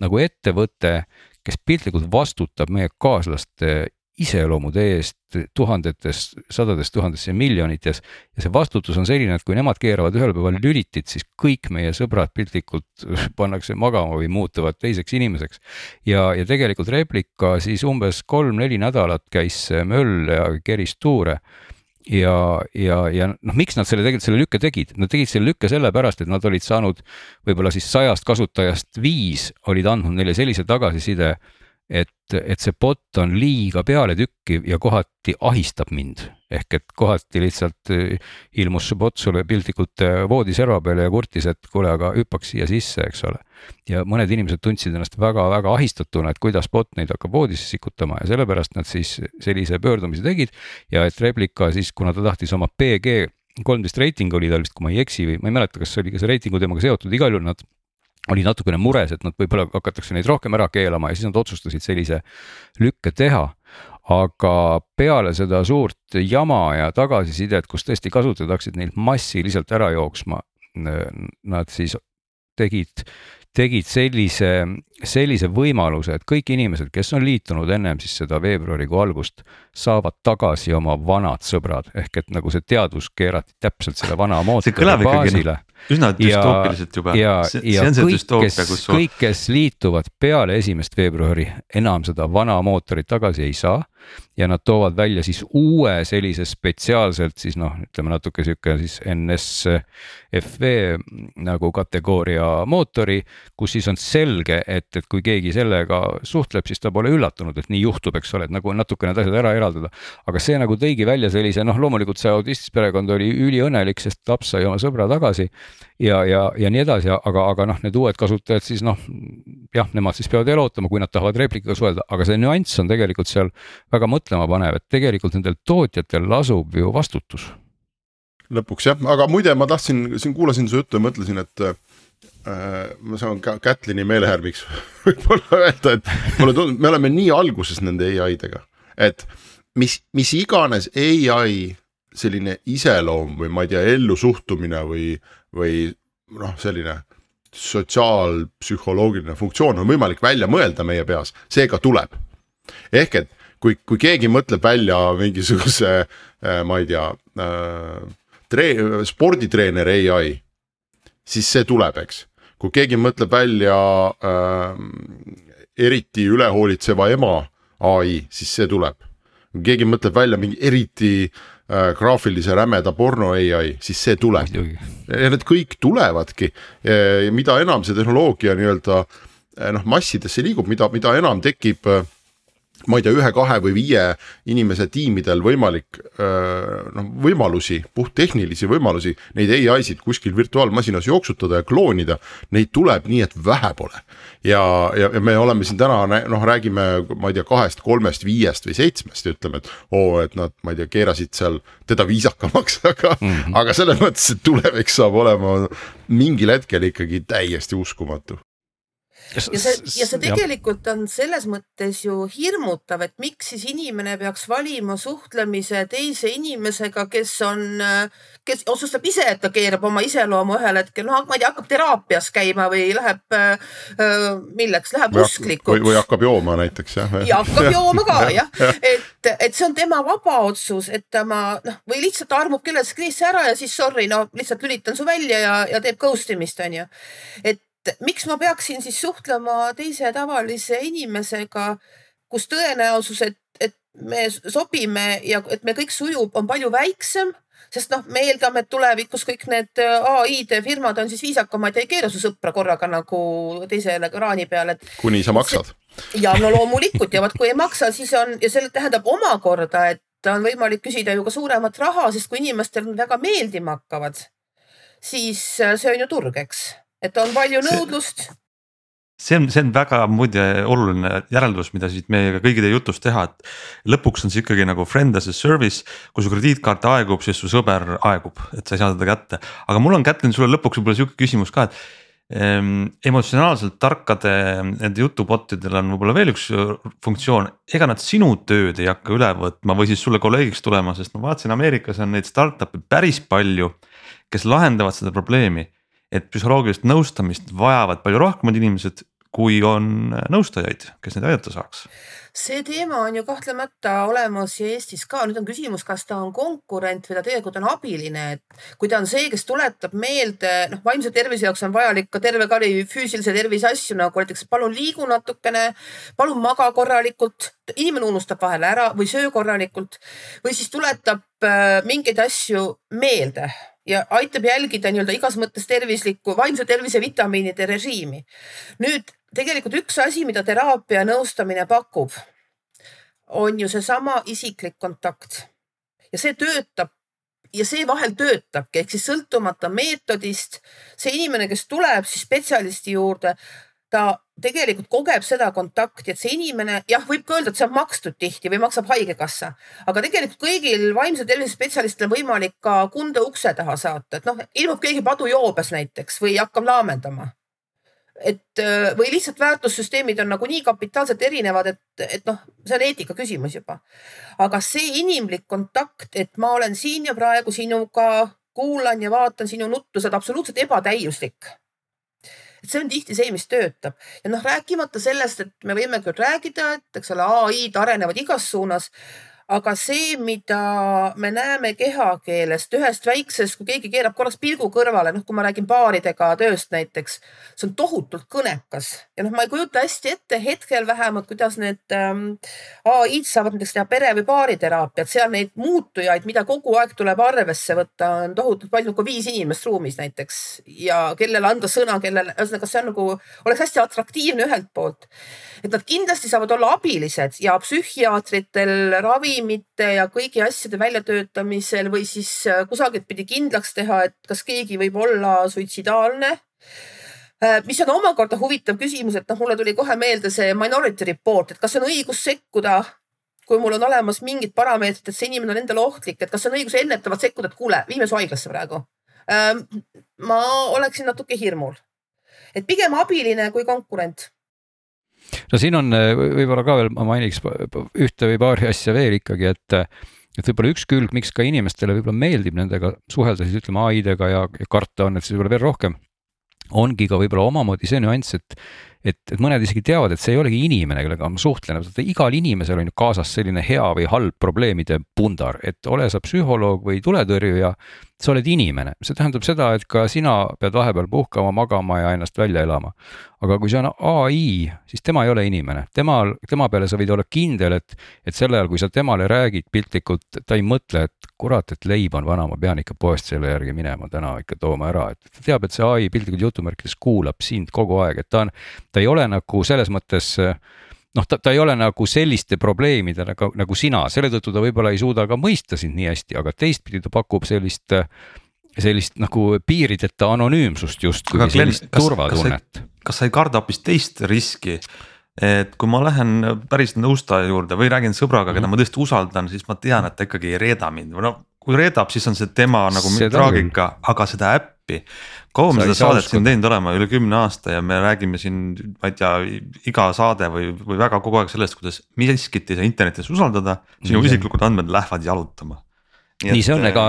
Speaker 3: nagu ettevõte, kes piltlikult vastutab meie kaaslaste iseloomude eest tuhandetes, sadades tuhandetes ja miljonites. ja see vastutus on selline, et kui nemad keeravad ühel päeval lülitit, siis kõik meie sõbrad piltlikult pannakse magama või muutuvad teiseks inimeseks. ja, ja tegelikult replika siis umbes kolm-neli nädalat käis möll ja keris tuure ja, ja, ja noh, miks nad selle tegelikult selle lükke tegid, nad tegid selle lükke sellepärast, et nad olid saanud võib-olla siis sajast kasutajast viis olid andnud neile sellise tagasiside, et, et see bot on liiga pealetükkiv ja kohati ahistab mind ehk et kohati lihtsalt eh, ilmus see bot sulle piltlikult eh, voodiserva peale ja kurtis, et kuule, aga hüppaks siia sisse, eks ole. ja mõned inimesed tundsid ennast väga-väga ahistatuna, et kuidas bot neid hakkab voodisse sikutama ja sellepärast nad siis sellise pöördumise tegid. ja et Replika siis, kuna ta tahtis oma PG kolmteist reiting oli tal vist, kui ma ei eksi või ma ei mäleta, kas oli ka see reitingu teemaga seotud, igal juhul nad oli natukene mures, et nad võib-olla hakatakse neid rohkem ära keelama ja siis nad otsustasid sellise lükke teha. Aga peale seda suurt jama ja tagasisidet, kus tõesti kasutajad hakkasid neilt massiliselt ära jooksma, nad siis tegid, tegid sellise, sellise võimaluse, et kõik inimesed, kes on liitunud ennem siis seda veebruarikuu algust, saavad tagasi oma vanad sõbrad, ehk et nagu see teadvus keerati täpselt selle vana mootori baasile
Speaker 1: üsna düstoopiliselt juba.
Speaker 3: ja, ja kõik, kes, kõik, kes liituvad peale esimest veebruari, enam seda vana mootorit tagasi ei saa ja nad toovad välja siis uue sellise spetsiaalselt siis noh, ütleme natuke sihuke siis NSFV nagu kategooria mootori, kus siis on selge, et, et kui keegi sellega suhtleb, siis ta pole üllatunud, et nii juhtub, eks ole, et nagu natuke need asjad ära eraldada. aga see nagu tõigi välja sellise noh, loomulikult see autistist perekond oli üliõnnelik, sest laps sai oma sõbra tagasi ja, ja, ja nii edasi, aga, aga noh, need uued kasutajad siis noh, jah, nemad siis peavad veel ootama, kui nad tahavad replikaga suhelda, aga see nüanss on tegelikult seal väga mõtlemapanev, et tegelikult nendel tootjatel lasub ju vastutus.
Speaker 4: lõpuks jah, aga muide, ma tahtsin, siin kuulasin su juttu ja mõtlesin, et äh, ma saan Kätlini meelehärmiks võib-olla öelda, et mulle tundub, me oleme nii alguses nende ai-dega, et mis, mis iganes ai selline iseloom või ma ei tea, ellusuhtumine või, või noh, selline sotsiaalpsühholoogiline funktsioon on võimalik välja mõelda meie peas, see ka tuleb. ehk et kui, kui keegi mõtleb välja mingisuguse äh, ma ei tea äh, tre-, sporditreener ai, siis see tuleb, eks. kui keegi mõtleb välja äh, eriti ülehoolitseva ema ai, siis see tuleb. kui keegi mõtleb välja mingi eriti äh, graafilise rämeda porno ai, siis see tuleb. ja need kõik tulevadki, mida enam see tehnoloogia nii-öelda äh, noh, massidesse liigub, mida, mida enam tekib äh, ma ei tea, ühe-kahe või viie inimese tiimidel võimalik noh, võimalusi, puhttehnilisi võimalusi, neid ai-sid kuskil virtuaalmasinas jooksutada ja kloonida, neid tuleb nii, et vähe pole. ja, ja, ja me oleme siin täna noh, räägime, ma ei tea, kahest, kolmest, viiest või seitsmest ja ütleme, et oo, et nad, ma ei tea, keerasid seal teda viisakamaks, aga mm, -hmm. aga selles mõttes, et tulevik saab olema mingil hetkel ikkagi täiesti uskumatu
Speaker 2: ja see, ja see tegelikult on selles mõttes ju hirmutav, et miks siis inimene peaks valima suhtlemise teise inimesega, kes on, kes otsustab ise, et ta keerab oma iseloomu ühel hetkel, noh, ma ei tea, hakkab teraapias käima või läheb äh,, milleks, läheb usklikuks.
Speaker 4: või, või hakkab jooma näiteks jah.
Speaker 2: ja hakkab jooma ka jah, et, et see on tema vaba otsus, et tema noh, või lihtsalt armub kellelegi skriisse ära ja siis sorry, no lihtsalt lülitan su välja ja, ja teeb ghost imist onju. et miks ma peaksin siis suhtlema teise tavalise inimesega, kus tõenäosus, et, et me sobime ja et me kõik sujub, on palju väiksem sest noh, me eeldame, et tulevikus kõik need äh, ai-de firmad on siis viisakamad ja ei keera su sõpra korraga nagu teisele kraani peale, et.
Speaker 4: kuni sa maksad.
Speaker 2: ja no loomulikult ja vot kui ei maksa, siis on ja see tähendab omakorda, et on võimalik küsida ju ka suuremat raha, sest kui inimestel väga meeldima hakkavad, siis äh, see on ju turg, eks et on palju nõudlust.
Speaker 1: see on, see on väga muide oluline järeldus, mida siit meiega kõigi teie jutust teha, et lõpuks on see ikkagi nagu friend as a service. kui su krediitkaart aegub, siis su sõber aegub, et sa ei saa teda kätte, aga mul on Kätlin sulle lõpuks võib-olla sihuke küsimus ka, et Ehm, emotsionaalselt tarkade nende jutubotidel on võib-olla veel üks funktsioon, ega nad sinu tööd ei hakka üle võtma või siis sulle kolleegiks tulema, sest ma vaatasin, Ameerikas on neid startup'e päris palju, kes lahendavad seda probleemi et psühholoogilist nõustamist vajavad palju rohkemad inimesed, kui on nõustajaid, kes neid aidata saaks
Speaker 2: see teema on ju kahtlemata olemas ja Eestis ka. nüüd on küsimus, kas ta on konkurent või ta tegelikult on abiline, et kui ta on see, kes tuletab meelde, noh, vaimse tervise jaoks on vajalik ka terve kari füüsilise tervise asju nagu näiteks palun liigu natukene, palun maga korralikult. inimene unustab vahel ära või söö korralikult või siis tuletab äh, mingeid asju meelde ja aitab jälgida nii-öelda igas mõttes tervislikku vaimse tervise vitamiinide režiimi. nüüd tegelikult üks asi, mida teraapia nõustamine pakub, on ju seesama isiklik kontakt ja see töötab ja see vahel töötabki, ehk siis sõltumata meetodist, see inimene, kes tuleb siis spetsialisti juurde, ta tegelikult kogeb seda kontakti, et see inimene jah, võib ka öelda, et see on makstud tihti või maksab haigekassa, aga tegelikult kõigil vaimse tervise spetsialistil on võimalik ka kunde ukse taha saata, et noh, ilmub keegi padujoobes näiteks või hakkab laamendama. et või lihtsalt väärtussüsteemid on nagu nii kapitaalselt erinevad, et, et noh, see on eetika küsimus juba. aga see inimlik kontakt, et ma olen siin ja praegu sinuga, kuulan ja vaatan sinu nuttu, see on absoluutselt ebatäiuslik et see on tihti see, mis töötab. Ja noh, rääkimata sellest, et me võime küll rääkida, et eks ole, ai-d arenevad igas suunas, aga see, mida me näeme kehakeelest ühest väiksest, kui keegi keerab korraks pilgu kõrvale, noh, kui ma räägin paaridega tööst näiteks, see on tohutult kõnekas. Ja noh, ma ei kujuta hästi ette hetkel vähemalt, kuidas need ähm, ai-d saavad näiteks teha pere või baariteraapiat, seal neid muutujaid, mida kogu aeg tuleb arvesse võtta, on tohutult palju, kui viis inimest ruumis näiteks. Ja kellele anda sõna, kellele, ühesõnaga see on nagu, oleks hästi atraktiivne ühelt poolt. Et nad kindlasti saavad olla abilised ja psühhiaatritel ravimite ja kõigi asjade väljatöötamisel või siis äh, kusagilt pidi kindlaks teha, et kas keegi võib olla suitsidaalne. Äh, mis on omakorda huvitav küsimus, et noh, mulle tuli kohe meelde see minority report, et kas on õigus sekkuda, kui mul on olemas mingid parameetrid, et see inimene on endale ohtlik, et kas on õigus ennetavalt sekkuda, et kuule, viime su haiglasse praegu. Ähm, ma oleksin natuke hirmul, et pigem abiline kui konkurent
Speaker 3: no siin on võib-olla ka veel ma mainiks ühte või paari asja veel ikkagi, et et võib-olla üks külg, miks ka inimestele võib-olla meeldib nendega suhelda siis ütleme ai-dega ja, ja karta on, et siis võib-olla veel rohkem, ongi ka võib-olla omamoodi see nüanss, et et, et mõned isegi teavad, et see ei olegi inimene, kellega ma suhtlen, igal inimesel on ju kaasas selline hea või halb probleemide pundar, et ole sa psühholoog või tuletõrjuja, sa oled inimene, see tähendab seda, et ka sina pead vahepeal puhkama, magama ja ennast välja elama. aga kui see on ai, siis tema ei ole inimene, temal, tema peale sa võid olla kindel, et, et sel ajal, kui sa temale räägid piltlikult, ta ei mõtle, et kurat, et leib on vana, ma pean ikka poest selle järgi minema täna ikka tooma ära, et ta teab, et see ai piltlikult jutumärkides kuulab sind kogu aeg, et ta on, ta ei ole nagu selles mõttes noh, ta, ta ei ole nagu selliste probleemidega nagu, nagu sina, selle tõttu ta võib-olla ei suuda ka mõista sind nii hästi, aga teistpidi ta pakub sellist, sellist nagu piirideta anonüümsust justkui, sellist turvatunnet.
Speaker 1: kas sa ei karda hoopis teist riski? et kui ma lähen päris nõustaja juurde või räägin sõbraga, keda ma tõesti usaldan, siis ma tean, et ta ikkagi ei reeda mind või noh, kui reedab, siis on see tema nagu traagika, aga seda äppi appi. kaua me seda saadet siin teinud oleme, üle kümne aasta ja me räägime siin, ma ei tea, iga saade või, või väga kogu aeg sellest, kuidas miskit ei saa internetis usaldada, sinu isiklikud andmed lähevad jalutama
Speaker 3: nii, see on, ega,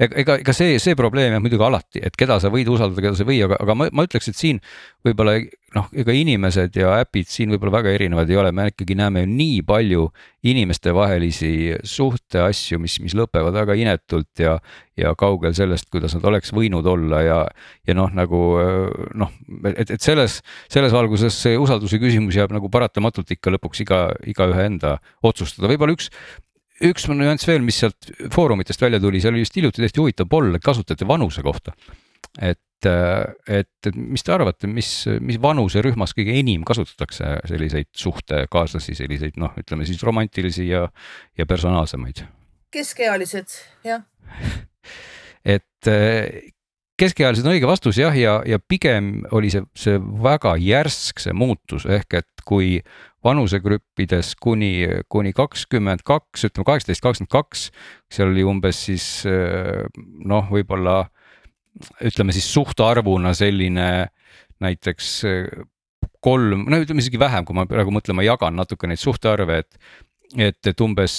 Speaker 3: ega, ega see, see probleem jääb muidugi alati, et keda sa võid usaldada, keda sa ei või, aga, aga ma, ma ütleks, et siin võib-olla noh, ega inimesed ja äpid siin võib-olla väga erinevad ei ole, me ikkagi näeme nii palju inimestevahelisi suhteasju, mis, mis lõpevad väga inetult ja, ja kaugel sellest, kuidas nad oleks võinud olla ja, ja noh, nagu noh, et, et selles, selles valguses see usalduse küsimus jääb nagu paratamatult ikka lõpuks iga, igaühe enda otsustada, võib-olla üks üks nüanss veel, mis sealt foorumitest välja tuli, seal oli just hiljuti täiesti huvitav poll kasutajate vanuse kohta. et, et, et mis te arvate, mis, mis vanuserühmas kõige enim kasutatakse selliseid suhtekaaslasi, selliseid noh, ütleme siis romantilisi ja, ja personaalsemaid?
Speaker 2: keskealised, jah
Speaker 3: et keskealised on õige vastus jah, ja, ja pigem oli see, see väga järsk, see muutus ehk et kui vanusegruppides kuni, kuni kakskümmend kaks, ütleme kaheksateist, kakskümmend kaks, seal oli umbes siis noh, võib-olla ütleme siis suhtarvuna selline näiteks kolm, no ütleme isegi vähem, kui ma praegu mõtlen, ma jagan natuke neid suhtarve, et et, et umbes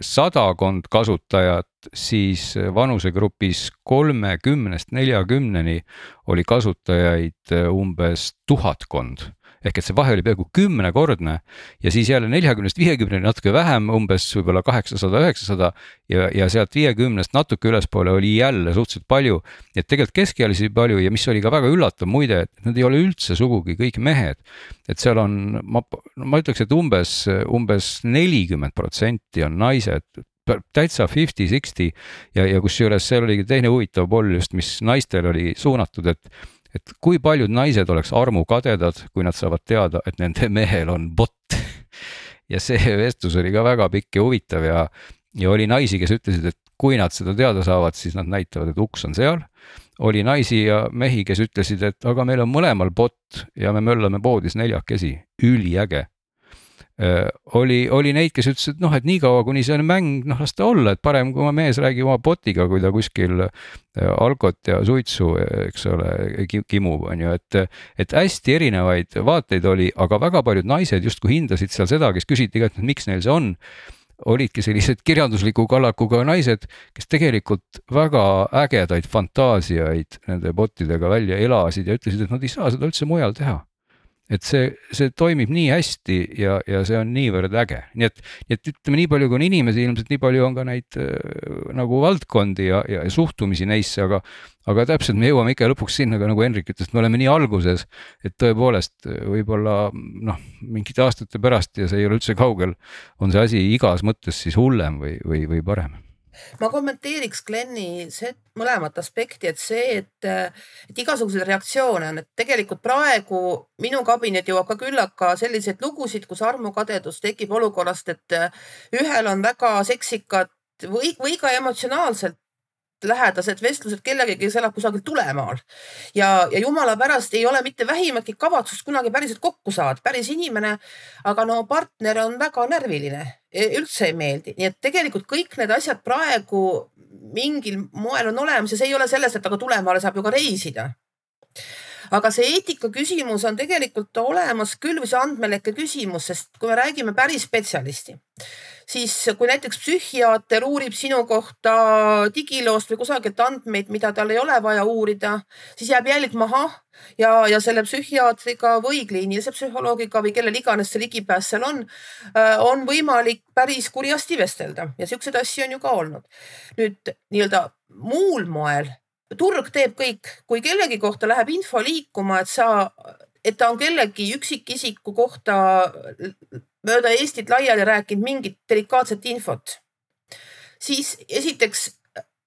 Speaker 3: sadakond kasutajat, siis vanusegrupis kolmekümnest neljakümneni oli kasutajaid umbes tuhatkond ehk et see vahe oli peaaegu kümnekordne ja siis jälle neljakümnest viiekümneni natuke vähem, umbes võib-olla kaheksasada, üheksasada ja, ja sealt viiekümnest natuke ülespoole oli jälle suhteliselt palju. et tegelikult keskealisi palju ja mis oli ka väga üllatav muide, et nad ei ole üldse sugugi kõik mehed. et seal on, ma, ma ütleks, et umbes, umbes nelikümmend protsenti on naised täitsa fifty-sixty ja, ja kusjuures seal oligi teine huvitav pool just, mis naistel oli suunatud, et et kui paljud naised oleks armukadedad, kui nad saavad teada, et nende mehel on bot. Ja see vestlus oli ka väga pikk ja huvitav ja, ja oli naisi, kes ütlesid, et kui nad seda teada saavad, siis nad näitavad, et uks on seal. oli naisi ja mehi, kes ütlesid, et aga meil on mõlemal bot ja me möllame poodis neljakesi, üliäge oli, oli neid, kes ütlesid, et noh, et niikaua, kuni see on mäng, noh, las ta olla, et parem, kui oma mees räägib oma botiga, kui ta kuskil äh, alkot ja suitsu, eks ole, kimub, on ju, et. et hästi erinevaid vaateid oli, aga väga paljud naised justkui hindasid seal seda, kes küsiti ka, et miks neil see on olidki sellised kirjandusliku kallakuga naised, kes tegelikult väga ägedaid fantaasiaid nende botidega välja elasid ja ütlesid, et nad ei saa seda üldse mujal teha et see, see toimib nii hästi ja, ja see on niivõrd äge, nii et, et ütleme, nii palju kui on inimesi, ilmselt nii palju on ka neid äh, nagu valdkondi ja, ja, ja suhtumisi neisse, aga. aga täpselt me jõuame ikka lõpuks sinna nagu Henrik ütles, et me oleme nii alguses, et tõepoolest võib-olla noh, mingite aastate pärast ja see ei ole üldse kaugel, on see asi igas mõttes siis hullem või, või, või parem
Speaker 2: ma kommenteeriks Glenni mõlemat aspekti, et see, et, et igasuguseid reaktsioone on, et tegelikult praegu minu kabinet jõuab ka küllaka selliseid lugusid, kus armukadedus tekib olukorrast, et ühel on väga seksikad või, või ka emotsionaalselt lähedased vestlused kellegagi, kes elab kusagil tulemaal. ja, ja jumala pärast ei ole mitte vähimatki kavatsust kunagi päriselt kokku saada, päris inimene. aga no partner on väga närviline, e, üldse ei meeldi, nii et tegelikult kõik need asjad praegu mingil moel on olemas ja see ei ole sellest, et aga tulemaale saab ju ka reisida aga see eetika küsimus on tegelikult olemas küll või see andmelekke küsimus, sest kui me räägime päris spetsialisti, siis kui näiteks psühhiaater uurib sinu kohta digiloost või kusagilt andmeid, mida tal ei ole vaja uurida, siis jääb jälg maha ja, ja selle psühhiaatriga või kliinilise psühholoogiga või kellel iganes see ligipääs seal on, äh, on võimalik päris kurjasti vestelda ja siukseid asju on ju ka olnud. nüüd nii-öelda muul moel turg teeb kõik, kui kellegi kohta läheb info liikuma, et sa, et ta on kellegi üksikisiku kohta mööda Eestit laiali rääkinud mingit delikaatset infot, siis esiteks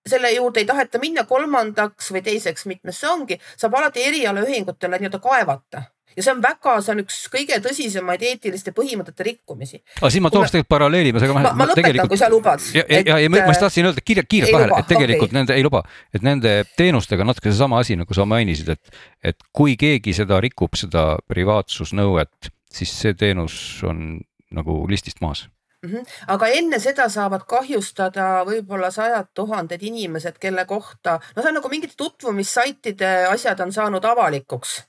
Speaker 2: selle juurde ei taheta minna, kolmandaks või teiseks, mitmes see ongi, saab alati erialaühingutele nii-öelda kaevata ja see on väga, see on üks kõige tõsisemaid eetiliste põhimõtete rikkumisi.
Speaker 3: aga siin ma tooks tegelikult paralleeli,
Speaker 2: ma, ma, ma lõpetan tegelikult..., kui sa lubad.
Speaker 3: ja, ja, ja, ja ma, ma tahtsin öelda kiirelt, kiirelt vahele, et tegelikult okay. nende ei luba, et nende teenustega natuke seesama asi, nagu sa mainisid, et, et kui keegi seda rikub, seda privaatsusnõuet, siis see teenus on nagu listist maas
Speaker 2: mm. -hmm. aga enne seda saavad kahjustada võib-olla sajad tuhanded inimesed, kelle kohta, no see on nagu mingite tutvumissaitide asjad on saanud avalikuks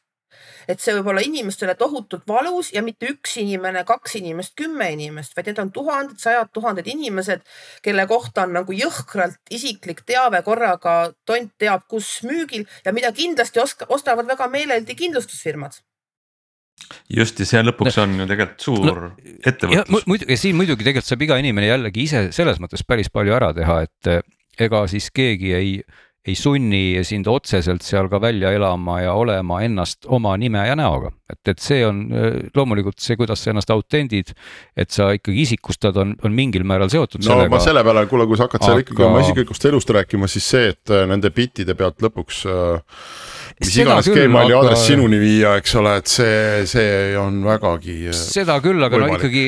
Speaker 2: et see võib olla inimestele tohutult valus ja mitte üks inimene, kaks inimest, kümme inimest, vaid need on tuhanded, sajad tuhanded inimesed, kelle kohta on nagu jõhkralt isiklik teave korraga tont teab kus müügil ja mida kindlasti oska, ostavad väga meeleldi kindlustusfirmad
Speaker 1: just ja see lõpuks on ju tegelikult suur no, ettevõtlus.
Speaker 3: muidugi, siin muidugi tegelikult saab iga inimene jällegi ise selles mõttes päris palju ära teha, et eh, ega siis keegi ei ei sunni sind otseselt seal ka välja elama ja olema ennast oma nime ja näoga. et, et see on loomulikult see, kuidas sa ennast autendid, et sa ikkagi isikustad, on, on mingil määral seotud
Speaker 4: no, sellega. ma selle peale, kuule, kui sa hakkad seal Aga... ikkagi oma isiklikust elust rääkima, siis see, et äh, nende bittide pealt lõpuks äh, mis seda iganes Gmaili aga... aadress sinuni viia, eks ole, et see, see on vägagi.
Speaker 3: Äh, seda küll, aga võimalik. no ikkagi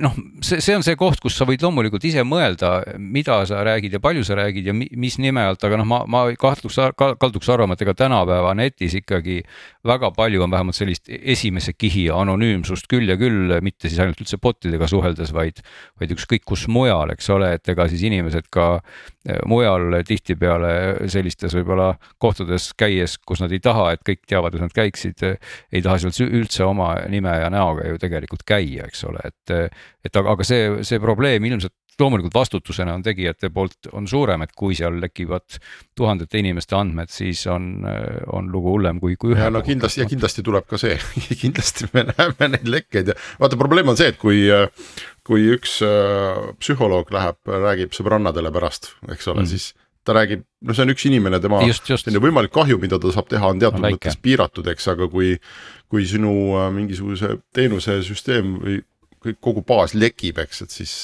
Speaker 3: noh, see, see on see koht, kus sa võid loomulikult ise mõelda, mida sa räägid ja palju sa räägid ja mis nime alt, aga noh, ma, ma kahtluks, kalduks arvama, et ega tänapäeva netis ikkagi väga palju on vähemalt sellist esimese kihi anonüümsust küll ja küll, mitte siis ainult üldse bot idega suheldes, vaid, vaid ükskõik kus mujal, eks ole, et ega siis inimesed ka eh, mujal tihtipeale sellistes võib-olla kohtades käies, kus nad ei taha, et kõik teavad, et nad käiksid, ei taha sealt üldse oma nime ja näoga ju tegelikult käia, eks ole, et et aga, aga see, see probleem ilmselt loomulikult vastutusena on tegijate poolt on suurem, et kui seal lekivad tuhandete inimeste andmed, siis on, on lugu hullem kui, kui ühe.
Speaker 4: no kindlasti ja kindlasti tuleb ka see kindlasti me näeme neid lekkeid ja vaata, probleem on see, et kui, kui üks äh, psühholoog läheb, räägib sõbrannadele pärast, eks ole mm., siis ta räägib, no see on üks inimene, tema selline võimalik kahju, mida ta saab teha, on teatud no, mõttes piiratud, eks, aga kui, kui sinu äh, mingisuguse teenuse süsteem või kõik, kogu baas lekib, eks, et siis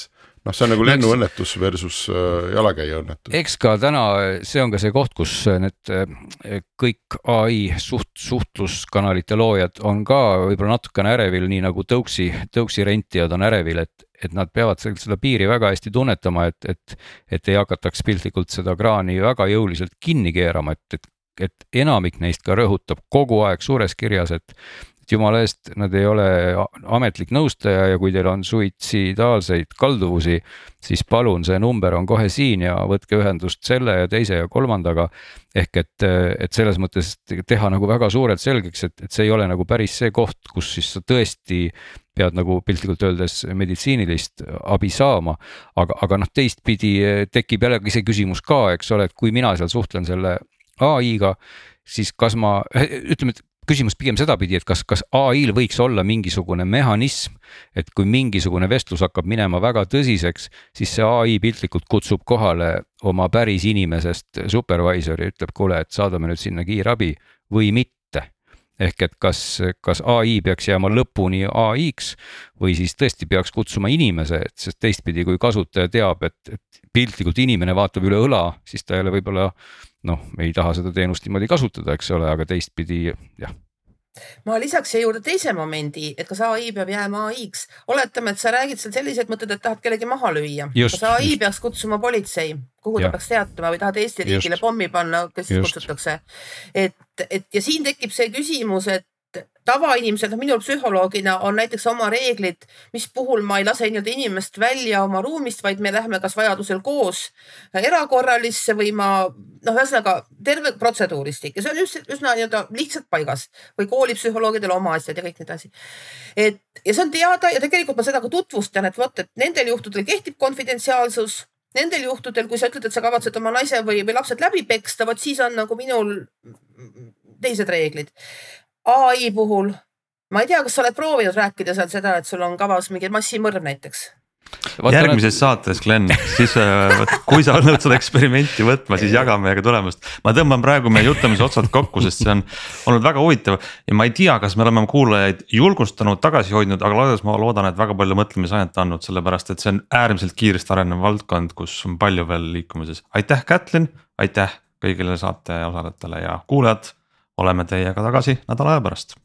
Speaker 4: noh, see on nagu lennuõnnetus versus äh, jalakäija õnnetus.
Speaker 3: eks ka täna, see on ka see koht, kus need äh, kõik ai suht, suhtluskanalite loojad on ka võib-olla natukene ärevil, nii nagu tõuksi, tõuksi rentijad on ärevil, et, et nad peavad seda piiri väga hästi tunnetama, et, et, et ei hakataks piltlikult seda kraani väga jõuliselt kinni keerama, et, et et enamik neist ka rõhutab kogu aeg suures kirjas, et, et jumala eest, nad ei ole ametlik nõustaja ja kui teil on suitsidaalseid kalduvusi, siis palun, see number on kohe siin ja võtke ühendust selle ja teise ja kolmandaga. ehk et, et selles mõttes teha nagu väga suurelt selgeks, et, et see ei ole nagu päris see koht, kus siis sa tõesti pead nagu piltlikult öeldes meditsiinilist abi saama. aga, aga noh, teistpidi tekib jällegi see küsimus ka, eks ole, et kui mina seal suhtlen selle ai-ga, siis kas ma, ütleme, et küsimus pigem sedapidi, et kas, kas ai-l võiks olla mingisugune mehhanism, et kui mingisugune vestlus hakkab minema väga tõsiseks, siis see ai piltlikult kutsub kohale oma päris inimesest supervisor'i, ütleb, kuule, et saadame nüüd sinna kiirabi või mitte. Ehk et kas, kas ai peaks jääma lõpuni ai-ks või siis tõesti peaks kutsuma inimese, et sest teistpidi, kui kasutaja teab, et, et piltlikult inimene vaatab üle õla, siis ta jälle võib-olla noh, ei taha seda teenust niimoodi kasutada, eks ole, aga teistpidi jah
Speaker 2: ma lisaks siia juurde teise momendi, et kas ai peab jääma ai-ks. oletame, et sa räägid seal selliseid mõtteid, et tahad kellegi maha lüüa. kas ai just. peaks kutsuma politsei, kuhu ja. ta peaks teatama või tahad Eesti riigile just. pommi panna, kes just. kutsutakse. et, et ja siin tekib see küsimus, et tavainimesed, noh minul psühholoogina on näiteks oma reeglid, mis puhul ma ei lase nii-öelda inimest välja oma ruumist, vaid me lähme kas vajadusel koos erakorralisse või ma noh, ühesõnaga terve protseduuristik ja see on üsna, üsna nii-öelda lihtsalt paigas või koolipsühholoogidel oma asjad ja kõik nii edasi. et ja see on teada ja tegelikult ma seda ka tutvustan, et vot, et nendel juhtudel kehtib konfidentsiaalsus nendel juhtudel, kui sa ütled, et sa kavatsed oma naise või, või lapsed läbi peksta, vot siis on nagu minul teised reeglid. Ai puhul, ma ei tea, kas sa oled proovinud rääkida seal seda, et sul on kavas mingi massimõrv näiteks?
Speaker 1: järgmises saates, Glen, siis äh, kui sa oled seda eksperimenti võtma, siis jaga meiega tulemust. ma tõmban praegu meie jutumise otsad kokku, sest see on olnud väga huvitav ja ma ei tea, kas me oleme kuulajaid julgustanud, tagasi hoidnud, aga laias ma loodan, et väga palju mõtlemisainet andnud, sellepärast et see on äärmiselt kiiresti arenev valdkond, kus on palju veel liikumises. aitäh, Kätlin, aitäh kõigile saate osalejatele ja kuulajad oleme teiega tagasi nädala aja pärast